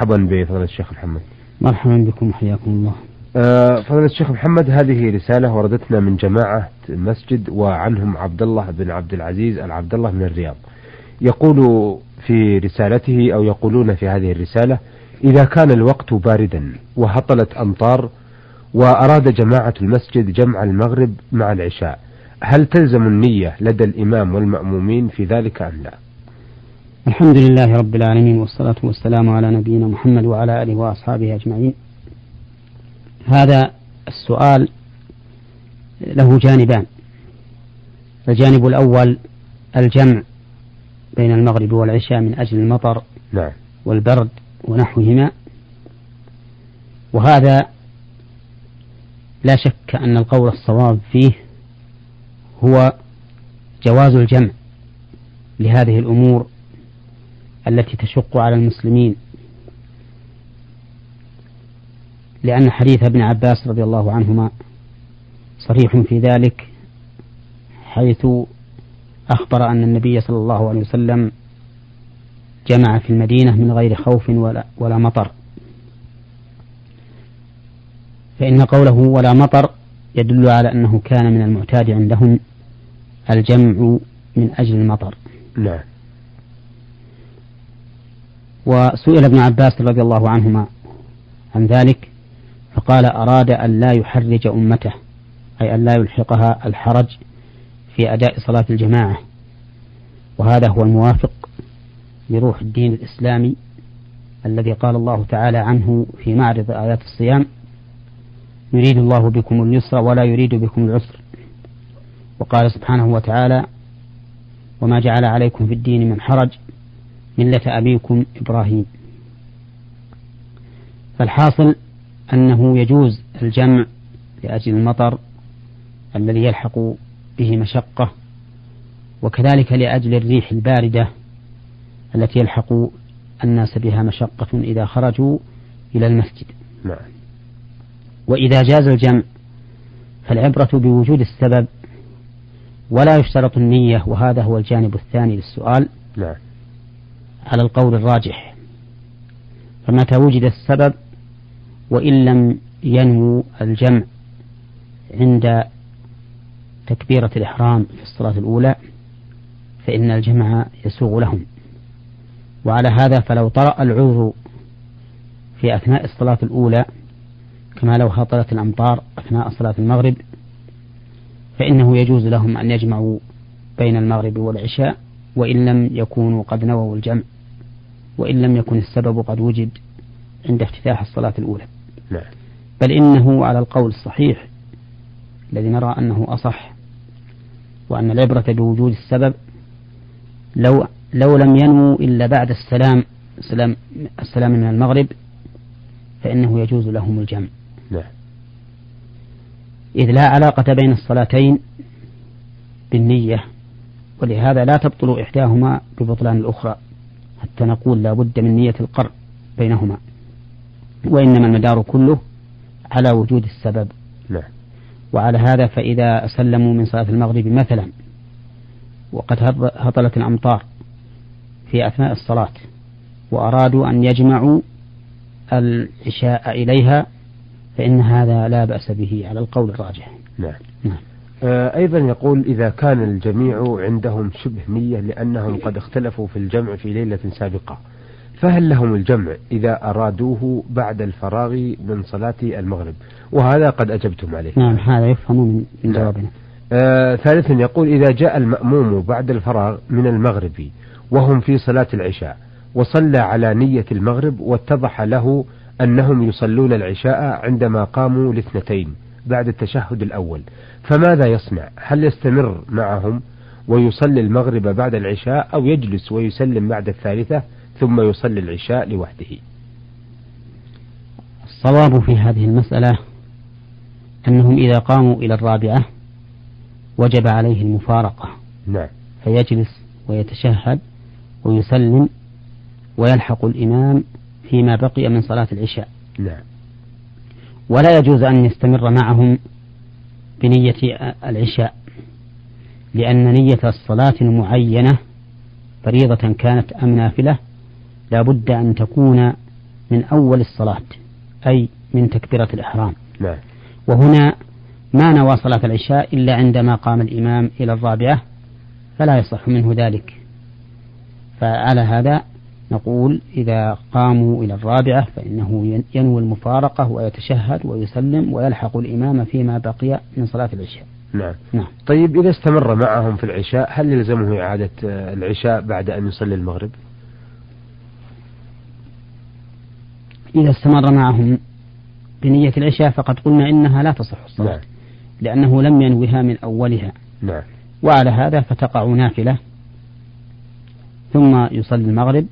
مرحبا بفضل الشيخ محمد. مرحبا بكم حياكم الله. أه فضل الشيخ محمد هذه رسالة وردتنا من جماعة مسجد وعنهم عبد الله بن عبد العزيز العبد الله من الرياض. يقول في رسالته أو يقولون في هذه الرسالة إذا كان الوقت باردا وهطلت أمطار وأراد جماعة المسجد جمع المغرب مع العشاء هل تلزم النية لدى الإمام والمأمومين في ذلك أم لا؟ الحمد لله رب العالمين والصلاة والسلام على نبينا محمد وعلى آله وأصحابه أجمعين. هذا السؤال له جانبان. الجانب الأول الجمع بين المغرب والعشاء من أجل المطر نعم. والبرد ونحوهما. وهذا لا شك أن القول الصواب فيه هو جواز الجمع لهذه الأمور التي تشق على المسلمين. لأن حديث ابن عباس رضي الله عنهما صريح في ذلك حيث أخبر أن النبي صلى الله عليه وسلم جمع في المدينة من غير خوف ولا, ولا مطر. فإن قوله ولا مطر يدل على أنه كان من المعتاد عندهم الجمع من أجل المطر. نعم. وسئل ابن عباس رضي الله عنهما عن ذلك فقال أراد أن لا يحرج أمته أي أن لا يلحقها الحرج في أداء صلاة الجماعة. وهذا هو الموافق لروح الدين الإسلامي الذي قال الله تعالى عنه في معرض آيات الصيام يريد الله بكم اليسر ولا يريد بكم العسر. وقال سبحانه وتعالى وما جعل عليكم في الدين من حرج ملة أبيكم إبراهيم. فالحاصل أنه يجوز الجمع لأجل المطر الذي يلحق به مشقة وكذلك لأجل الريح الباردة التي يلحق الناس بها مشقة إذا خرجوا إلى المسجد. نعم. وإذا جاز الجمع فالعبرة بوجود السبب ولا يشترط النية وهذا هو الجانب الثاني للسؤال. نعم. على القول الراجح. فمتى وجد السبب وإن لم ينمو الجمع عند تكبيرة الإحرام في الصلاة الأولى فإن الجمع يسوغ لهم. وعلى هذا فلو طرأ العذر في أثناء الصلاة الأولى كما لو هطلت الأمطار أثناء صلاة المغرب فإنه يجوز لهم أن يجمعوا بين المغرب والعشاء وإن لم يكونوا قد نووا الجمع. وإن لم يكن السبب قد وجد عند افتتاح الصلاة الأولى. نعم. بل إنه على القول الصحيح الذي نرى أنه أصح وأن العبرة بوجود السبب لو لو لم ينمو إلا بعد السلام السلام السلام من المغرب فإنه يجوز لهم الجمع. نعم. إذ لا علاقة بين الصلاتين بالنية ولهذا لا تبطل إحداهما ببطلان الأخرى. حتى نقول لا بد من نية القرء بينهما وإنما المدار كله على وجود السبب. نعم. وعلى هذا فإذا سلموا من صلاة المغرب مثلا وقد هطلت الأمطار في أثناء الصلاة وأرادوا أن يجمعوا العشاء إليها فإن هذا لا بأس به على القول الراجح. نعم. نعم. أيضا يقول إذا كان الجميع عندهم شبه نية لأنهم قد اختلفوا في الجمع في ليلة سابقة فهل لهم الجمع إذا أرادوه بعد الفراغ من صلاة المغرب؟ وهذا قد أجبتم عليه. نعم هذا يفهم من نعم. جوابنا. آه ثالثا يقول إذا جاء المأموم بعد الفراغ من المغرب وهم في صلاة العشاء وصلى على نية المغرب واتضح له أنهم يصلون العشاء عندما قاموا لاثنتين بعد التشهد الأول. فماذا يصنع؟ هل يستمر معهم ويصلي المغرب بعد العشاء أو يجلس ويسلم بعد الثالثة ثم يصلي العشاء لوحده؟ الصواب في هذه المسألة أنهم إذا قاموا إلى الرابعة وجب عليه المفارقة. نعم. فيجلس ويتشهد ويسلم ويلحق الإمام فيما بقي من صلاة العشاء. نعم. ولا يجوز أن يستمر معهم بنية العشاء لأن نية الصلاة المعينة فريضة كانت أم نافلة لا بد أن تكون من أول الصلاة أي من تكبيرة الإحرام. نعم. وهنا ما نوى صلاة العشاء إلا عندما قام الإمام إلى الرابعة فلا يصح منه ذلك. فعلى هذا نقول إذا قاموا إلى الرابعة فإنه ينوي المفارقة ويتشهد ويسلم ويلحق الإمام فيما بقي من صلاة العشاء. نعم. نعم. طيب إذا استمر معهم في العشاء هل يلزمه إعادة العشاء بعد أن يصلي المغرب؟ إذا استمر معهم بنية العشاء فقد قلنا إنها لا تصح الصلاة. نعم. لأنه لم ينوها من أولها. نعم. وعلى هذا فتقع نافلة ثم يصلي المغرب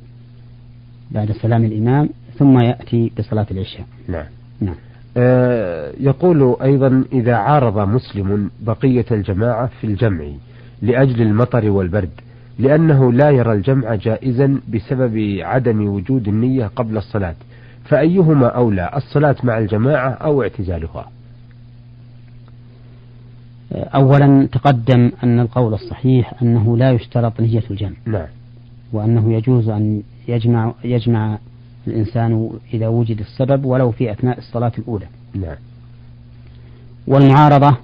بعد سلام الإمام ثم يأتي بصلاة العشاء. نعم. نعم. آه، يقول أيضا إذا عارض مسلم بقية الجماعة في الجمع لأجل المطر والبرد لأنه لا يرى الجمع جائزا بسبب عدم وجود النية قبل الصلاة فأيهما أولى الصلاة مع الجماعة أو اعتزالها؟ أولا تقدم أن القول الصحيح أنه لا يشترط نية الجمع. نعم. وأنه يجوز أن يجمع يجمع الإنسان إذا وجد السبب ولو في أثناء الصلاة الأولى. نعم. والمعارضة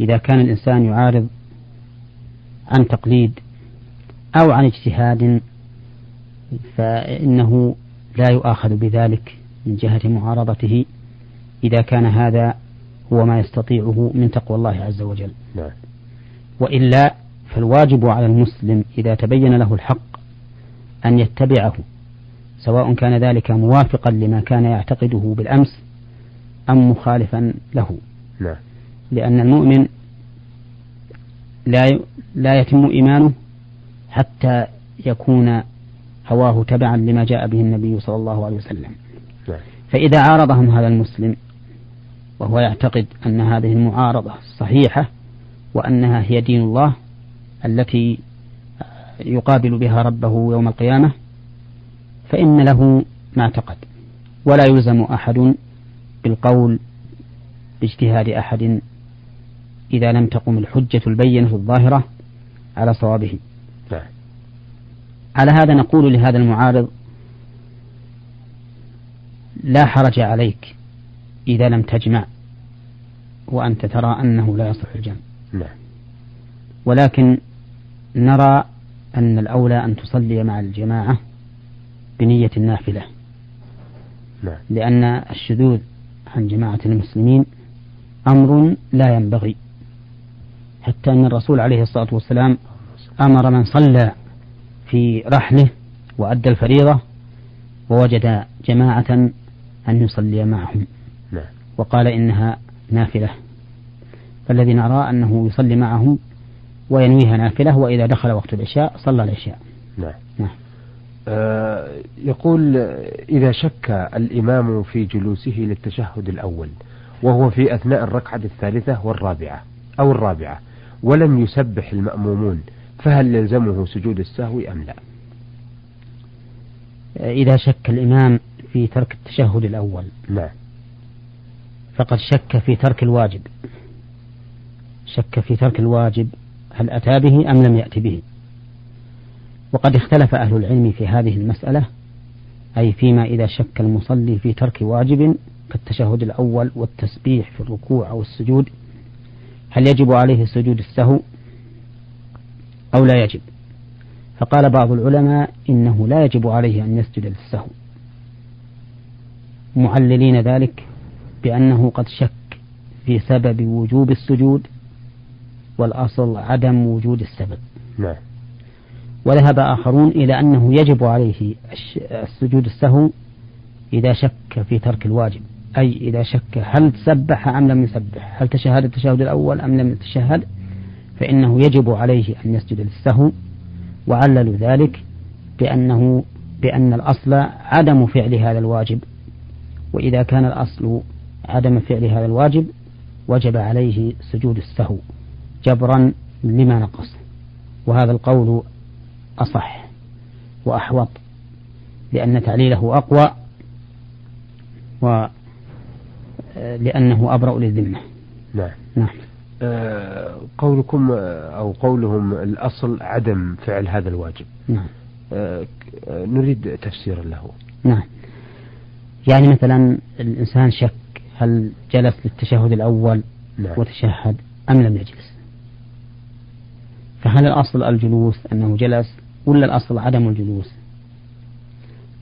إذا كان الإنسان يعارض عن تقليد أو عن اجتهاد فإنه لا يؤاخذ بذلك من جهة معارضته إذا كان هذا هو ما يستطيعه من تقوى الله عز وجل. نعم. وإلا فالواجب على المسلم إذا تبين له الحق أن يتبعه سواء كان ذلك موافقا لما كان يعتقده بالأمس أم مخالفا له. نعم. لأن المؤمن لا لا يتم إيمانه حتى يكون هواه تبعا لما جاء به النبي صلى الله عليه وسلم. نعم. فإذا عارضهم هذا المسلم وهو يعتقد أن هذه المعارضة صحيحة وأنها هي دين الله التي يقابل بها ربه يوم القيامة فإن له ما اعتقد ولا يلزم أحد بالقول باجتهاد أحد إذا لم تقم الحجة البينة الظاهرة على صوابه. نعم. على هذا نقول لهذا المعارض لا حرج عليك إذا لم تجمع وأنت ترى أنه لا يصح الجمع. نعم. ولكن نرى أن الأولى أن تصلي مع الجماعة بنية النافلة. نعم. لأن الشذوذ عن جماعة المسلمين أمر لا ينبغي. حتى أن الرسول عليه الصلاة والسلام أمر من صلى في رحله وأدى الفريضة ووجد جماعة أن يصلي معهم. نعم. وقال إنها نافلة. فالذي نرى أنه يصلي معهم وينويها نافلة وإذا دخل وقت العشاء صلى العشاء. نعم. نعم. آه، يقول إذا شك الإمام في جلوسه للتشهد الأول وهو في أثناء الركعة الثالثة والرابعة أو الرابعة ولم يسبح المأمومون فهل يلزمه سجود السهو أم لا؟ إذا شك الإمام في ترك التشهد الأول. نعم. فقد شك في ترك الواجب. شك في ترك الواجب. هل أتى به أم لم يأت به؟ وقد اختلف أهل العلم في هذه المسألة أي فيما إذا شك المصلي في ترك واجب كالتشهد الأول والتسبيح في الركوع أو السجود هل يجب عليه سجود السهو أو لا يجب؟ فقال بعض العلماء إنه لا يجب عليه أن يسجد للسهو. معللين ذلك بأنه قد شك في سبب وجوب السجود والأصل عدم وجود السبب. نعم. وذهب آخرون إلى أنه يجب عليه السجود السهو إذا شك في ترك الواجب أي إذا شك هل سبح أم لم يسبح هل تشهد التشهد الأول أم لم يتشهد فإنه يجب عليه أن يسجد للسهو. وعللوا ذلك بأنه بأن الأصل عدم فعل هذا الواجب. وإذا كان الأصل عدم فعل هذا الواجب وجب عليه سجود السهو. جبرا لما نقص. وهذا القول أصح وأحوط لأن تعليله أقوى و لأنه أبرأ للذمة. نعم. نعم. آه، قولكم أو قولهم الأصل عدم فعل هذا الواجب. نعم. آه، آه، نريد تفسيرا له. نعم. يعني مثلا الإنسان شك هل جلس للتشهد الأول نعم. وتشهد أم لم يجلس؟ فهل الأصل الجلوس أنه جلس ولا الأصل عدم الجلوس؟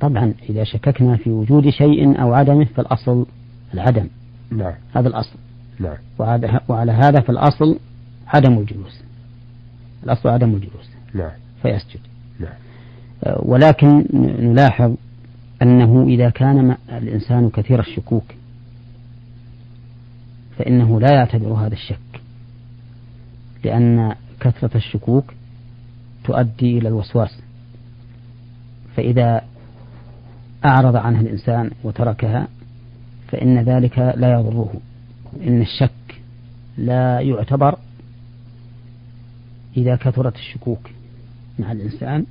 طبعا إذا شككنا في وجود شيء أو عدمه فالأصل العدم. نعم. هذا الأصل. نعم. وعلى هذا فالأصل عدم الجلوس. الأصل عدم الجلوس. نعم. فيسجد. نعم. ولكن نلاحظ أنه إذا كان الإنسان كثير الشكوك فإنه لا يعتبر هذا الشك. لأن كثرة الشكوك تؤدي إلى الوسواس. فإذا أعرض عنها الإنسان وتركها فإن ذلك لا يضره. إن الشك لا يعتبر إذا كثرت الشكوك مع الإنسان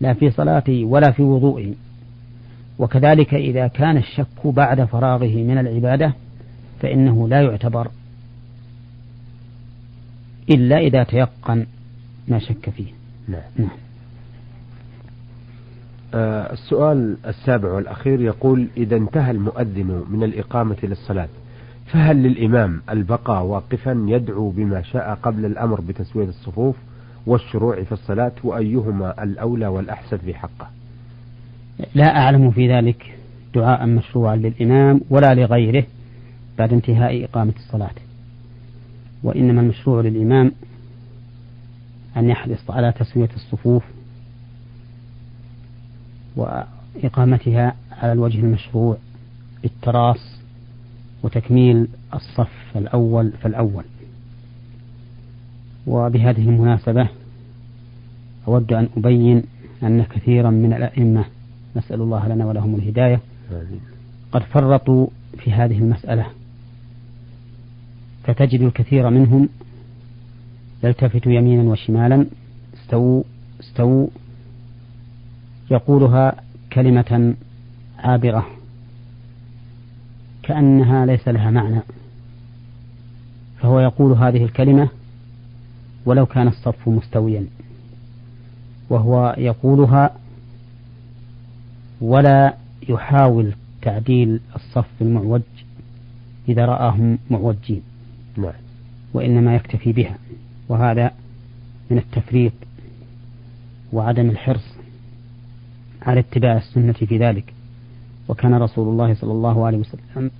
لا في صلاته ولا في وضوئه. وكذلك إذا كان الشك بعد فراغه من العبادة فإنه لا يعتبر إلا إذا تيقن ما شك فيه. نعم, نعم. آه السؤال السابع والأخير يقول إذا انتهى المؤذن من الإقامة للصلاة فهل للإمام البقاء واقفا يدعو بما شاء قبل الأمر بتسوية الصفوف والشروع في الصلاة وأيهما الأولى والأحسن في حقه؟ لا أعلم في ذلك دعاء مشروعا للإمام ولا لغيره بعد انتهاء إقامة الصلاة. وإنما المشروع للإمام أن يحرص على تسوية الصفوف وإقامتها على الوجه المشروع بالتراص وتكميل الصف الأول فالأول. وبهذه المناسبة أود أن أبين أن كثيرا من الأئمة نسأل الله لنا ولهم الهداية قد فرطوا في هذه المسألة. فتجد الكثير منهم يلتفت يمينا وشمالا استووا استووا يقولها كلمة عابرة كأنها ليس لها معنى فهو يقول هذه الكلمة ولو كان الصف مستويا وهو يقولها ولا يحاول تعديل الصف المعوج إذا رآهم معوجين. نعم. وإنما يكتفي بها. وهذا من التفريط وعدم الحرص على اتباع السنة في ذلك. وكان رسول الله صلى الله عليه وسلم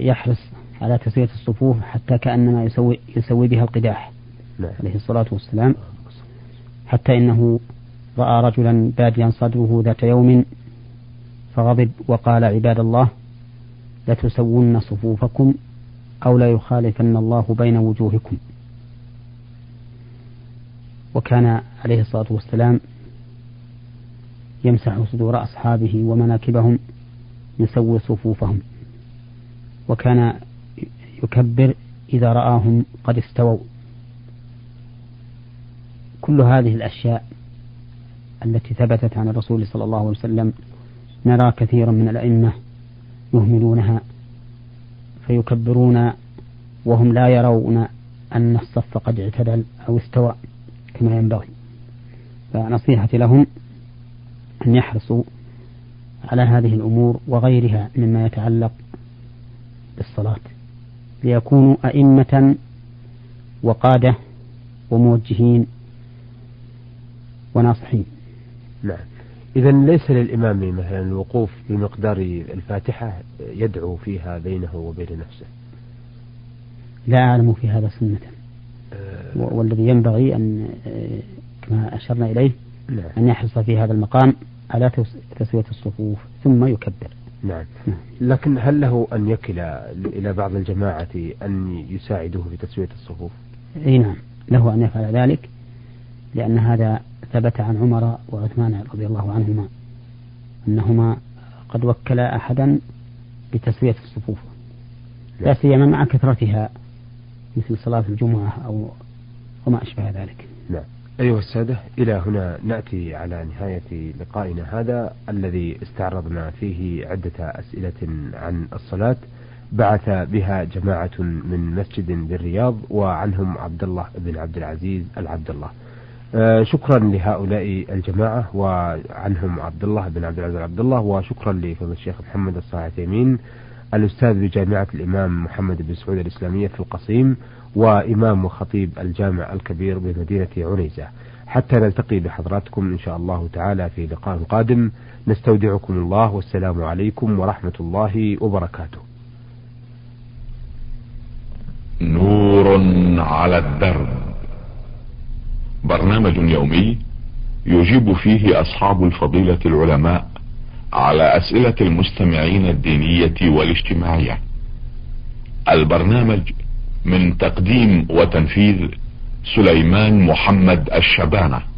يحرص على تسوية الصفوف حتى كأنما يسوي, يسوي بها القداح نعم. عليه الصلاة والسلام. حتى إنه رأى رجلا باديا صدره ذات يوم فغضب وقال عباد الله لتسون صفوفكم أو لا يخالفن الله بين وجوهكم. وكان عليه الصلاة والسلام يمسح صدور أصحابه ومناكبهم يسوي صفوفهم. وكان يكبر إذا رآهم قد استووا. كل هذه الأشياء التي ثبتت عن الرسول صلى الله عليه وسلم نرى كثيرا من الأئمة يهملونها. فيكبرون وهم لا يرون أن الصف قد اعتدل أو استوى كما ينبغي. فنصيحتي لهم أن يحرصوا على هذه الأمور وغيرها مما يتعلق بالصلاة ليكونوا أئمة وقادة وموجهين وناصحين. نعم. إذا ليس للإمام مثلا الوقوف بمقدار الفاتحة يدعو فيها بينه وبين نفسه. لا أعلم في هذا سنة. أه. والذي ينبغي أن آه، كما أشرنا إليه نعم. أن يحرص في هذا المقام على تسوية الصفوف ثم يكبر. نعم. نعم. لكن هل له أن يكل إلى بعض الجماعة أن يساعدوه في تسوية الصفوف؟ أي نعم. له أن يفعل ذلك لأن هذا ثبت عن عمر وعثمان رضي الله عنهما أنهما قد وكلا أحدا بتسوية الصفوف. لا. سيما مع كثرتها مثل صلاة الجمعة أو وما أشبه ذلك. نعم أيها السادة إلى هنا نأتي على نهاية لقائنا هذا الذي استعرضنا فيه عدة أسئلة عن الصلاة. بعث بها جماعة من مسجد بالرياض وعنهم عبد الله بن عبد العزيز العبد الله. شكرا لهؤلاء الجماعة وعنهم عبد الله بن عبد العزيز عبد الله وشكرا لفضل الشيخ محمد الصالح تيمين الأستاذ بجامعة الإمام محمد بن سعود الإسلامية في القصيم وإمام وخطيب الجامع الكبير بمدينة عنيزة. حتى نلتقي بحضراتكم إن شاء الله تعالى في لقاء قادم. نستودعكم الله والسلام عليكم ورحمة الله وبركاته. نور على الدرب. برنامج يومي يجيب فيه أصحاب الفضيلة العلماء على أسئلة المستمعين الدينية والاجتماعية. البرنامج من تقديم وتنفيذ سليمان محمد الشبانة.